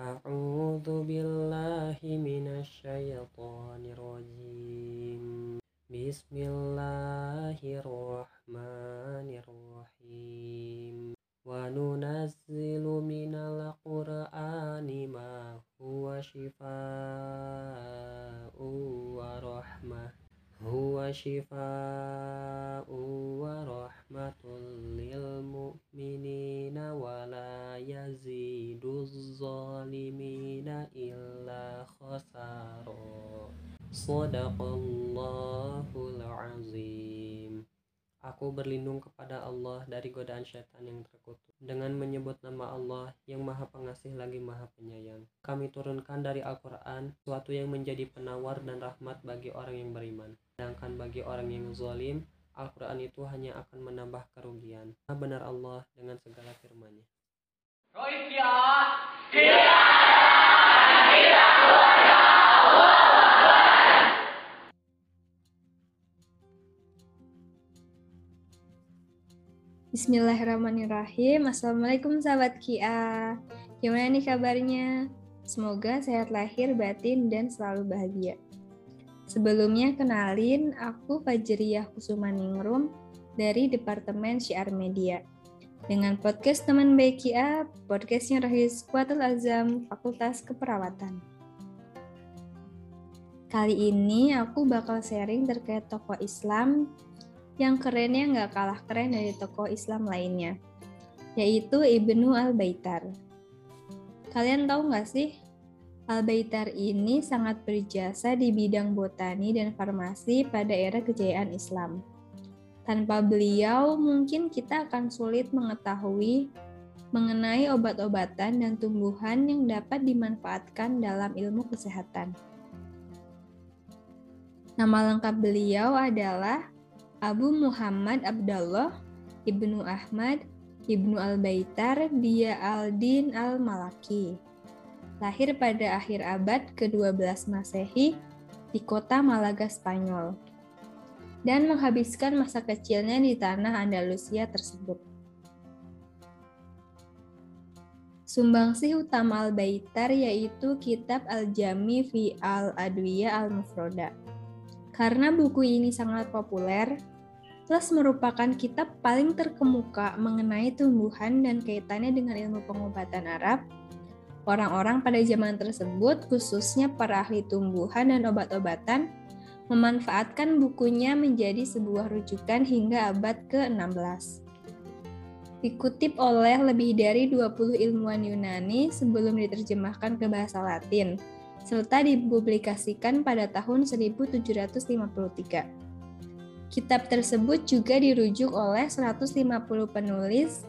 أعوذ بالله من الشيطان الرجيم بسم الله الرحمن الرحيم وننزل من القرآن ما هو شفاء ورحمة هو شفاء Sadaqallahul azim. Aku berlindung kepada Allah dari godaan setan yang terkutuk dengan menyebut nama Allah yang Maha Pengasih lagi Maha Penyayang. Kami turunkan dari Al-Qur'an suatu yang menjadi penawar dan rahmat bagi orang yang beriman. Sedangkan bagi orang yang zalim, Al-Qur'an itu hanya akan menambah kerugian. Benar Allah dengan segala firman-Nya. Bismillahirrahmanirrahim. Assalamualaikum sahabat Kia. Gimana nih kabarnya? Semoga sehat lahir, batin, dan selalu bahagia. Sebelumnya kenalin, aku Fajriyah Kusumaningrum dari Departemen Syiar Media. Dengan podcast teman baik Kia, podcastnya Rahis Kuatul Azam, Fakultas Keperawatan. Kali ini aku bakal sharing terkait tokoh Islam yang kerennya nggak kalah keren dari tokoh Islam lainnya, yaitu Ibnu Al-Baitar. Kalian tahu nggak sih, Al-Baitar ini sangat berjasa di bidang botani dan farmasi pada era kejayaan Islam. Tanpa beliau, mungkin kita akan sulit mengetahui mengenai obat-obatan dan tumbuhan yang dapat dimanfaatkan dalam ilmu kesehatan. Nama lengkap beliau adalah Abu Muhammad Abdullah Ibnu Ahmad Ibnu Al-Baitar Dia Al-Din Al-Malaki. Lahir pada akhir abad ke-12 Masehi di kota Malaga, Spanyol. Dan menghabiskan masa kecilnya di tanah Andalusia tersebut. Sumbangsih utama Al-Baitar yaitu kitab Al-Jami fi Al-Adwiya Al-Mufroda karena buku ini sangat populer, plus merupakan kitab paling terkemuka mengenai tumbuhan dan kaitannya dengan ilmu pengobatan Arab, orang-orang pada zaman tersebut, khususnya para ahli tumbuhan dan obat-obatan, memanfaatkan bukunya menjadi sebuah rujukan hingga abad ke-16. Dikutip oleh lebih dari 20 ilmuwan Yunani sebelum diterjemahkan ke bahasa Latin, serta dipublikasikan pada tahun 1753. Kitab tersebut juga dirujuk oleh 150 penulis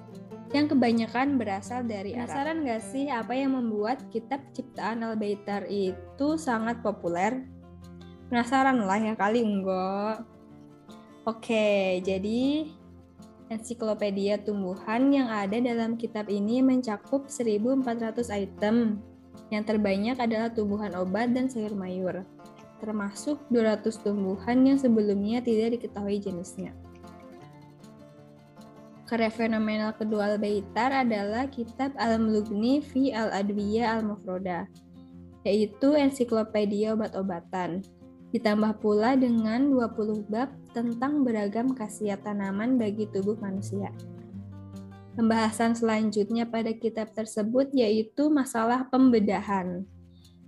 yang kebanyakan berasal dari Arab. Penasaran nggak sih apa yang membuat kitab ciptaan Al-Baitar itu sangat populer? Penasaran lah ya kali enggak? Oke, jadi ensiklopedia tumbuhan yang ada dalam kitab ini mencakup 1400 item yang terbanyak adalah tumbuhan obat dan sayur mayur, termasuk 200 tumbuhan yang sebelumnya tidak diketahui jenisnya. Karya fenomenal kedua Al-Baitar adalah kitab Al-Mulugni fi Al-Adwiya Al-Mufroda, yaitu ensiklopedia obat-obatan. Ditambah pula dengan 20 bab tentang beragam khasiat tanaman bagi tubuh manusia. Pembahasan selanjutnya pada kitab tersebut yaitu masalah pembedahan,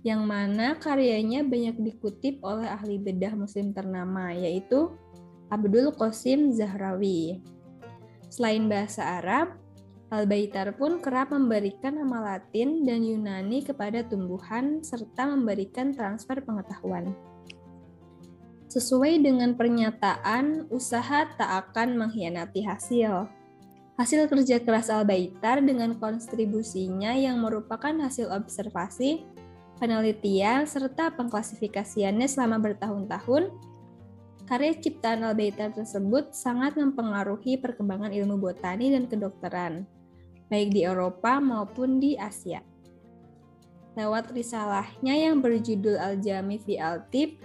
yang mana karyanya banyak dikutip oleh ahli bedah muslim ternama, yaitu Abdul Qasim Zahrawi. Selain bahasa Arab, Al-Baitar pun kerap memberikan nama Latin dan Yunani kepada tumbuhan serta memberikan transfer pengetahuan. Sesuai dengan pernyataan, usaha tak akan mengkhianati hasil. Hasil kerja keras Al-Baitar dengan kontribusinya yang merupakan hasil observasi, penelitian, serta pengklasifikasiannya selama bertahun-tahun, karya ciptaan Al-Baitar tersebut sangat mempengaruhi perkembangan ilmu botani dan kedokteran, baik di Eropa maupun di Asia. Lewat risalahnya yang berjudul Al-Jami fi Al-Tib,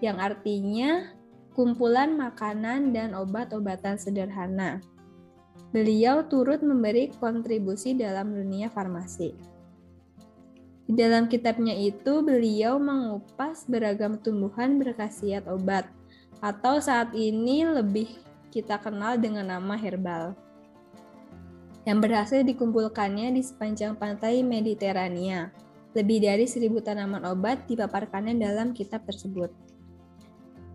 yang artinya kumpulan makanan dan obat-obatan sederhana beliau turut memberi kontribusi dalam dunia farmasi. Di dalam kitabnya itu, beliau mengupas beragam tumbuhan berkhasiat obat, atau saat ini lebih kita kenal dengan nama herbal, yang berhasil dikumpulkannya di sepanjang pantai Mediterania. Lebih dari seribu tanaman obat dipaparkannya dalam kitab tersebut.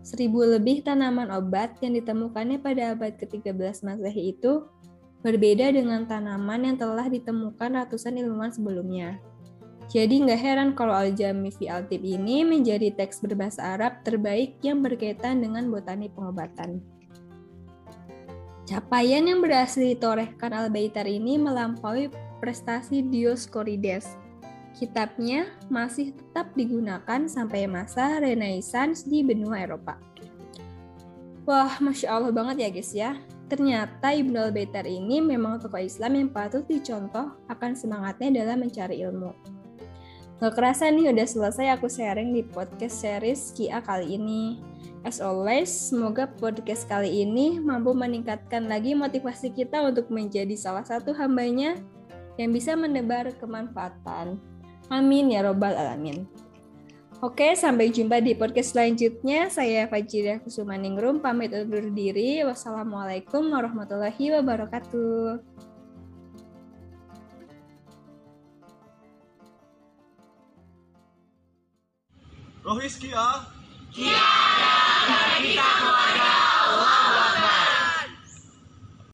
Seribu lebih tanaman obat yang ditemukannya pada abad ke-13 Masehi itu berbeda dengan tanaman yang telah ditemukan ratusan ilmuwan sebelumnya. Jadi nggak heran kalau Al-Jami fi Al-Tib ini menjadi teks berbahasa Arab terbaik yang berkaitan dengan botani pengobatan. Capaian yang berhasil ditorehkan Al-Baitar ini melampaui prestasi Dioscorides. Kitabnya masih tetap digunakan sampai masa Renaissance di benua Eropa. Wah, Masya Allah banget ya guys ya. Ternyata Ibnu Al-Baitar ini memang tokoh Islam yang patut dicontoh akan semangatnya dalam mencari ilmu. Gak kerasa nih udah selesai aku sharing di podcast series Kia kali ini. As always, semoga podcast kali ini mampu meningkatkan lagi motivasi kita untuk menjadi salah satu hambanya yang bisa mendebar kemanfaatan. Amin ya robbal alamin. Oke, sampai jumpa di podcast selanjutnya. Saya Fajriah Kusumaningrum, pamit undur diri. Wassalamualaikum warahmatullahi wabarakatuh. Rohis Kia. Kia, kita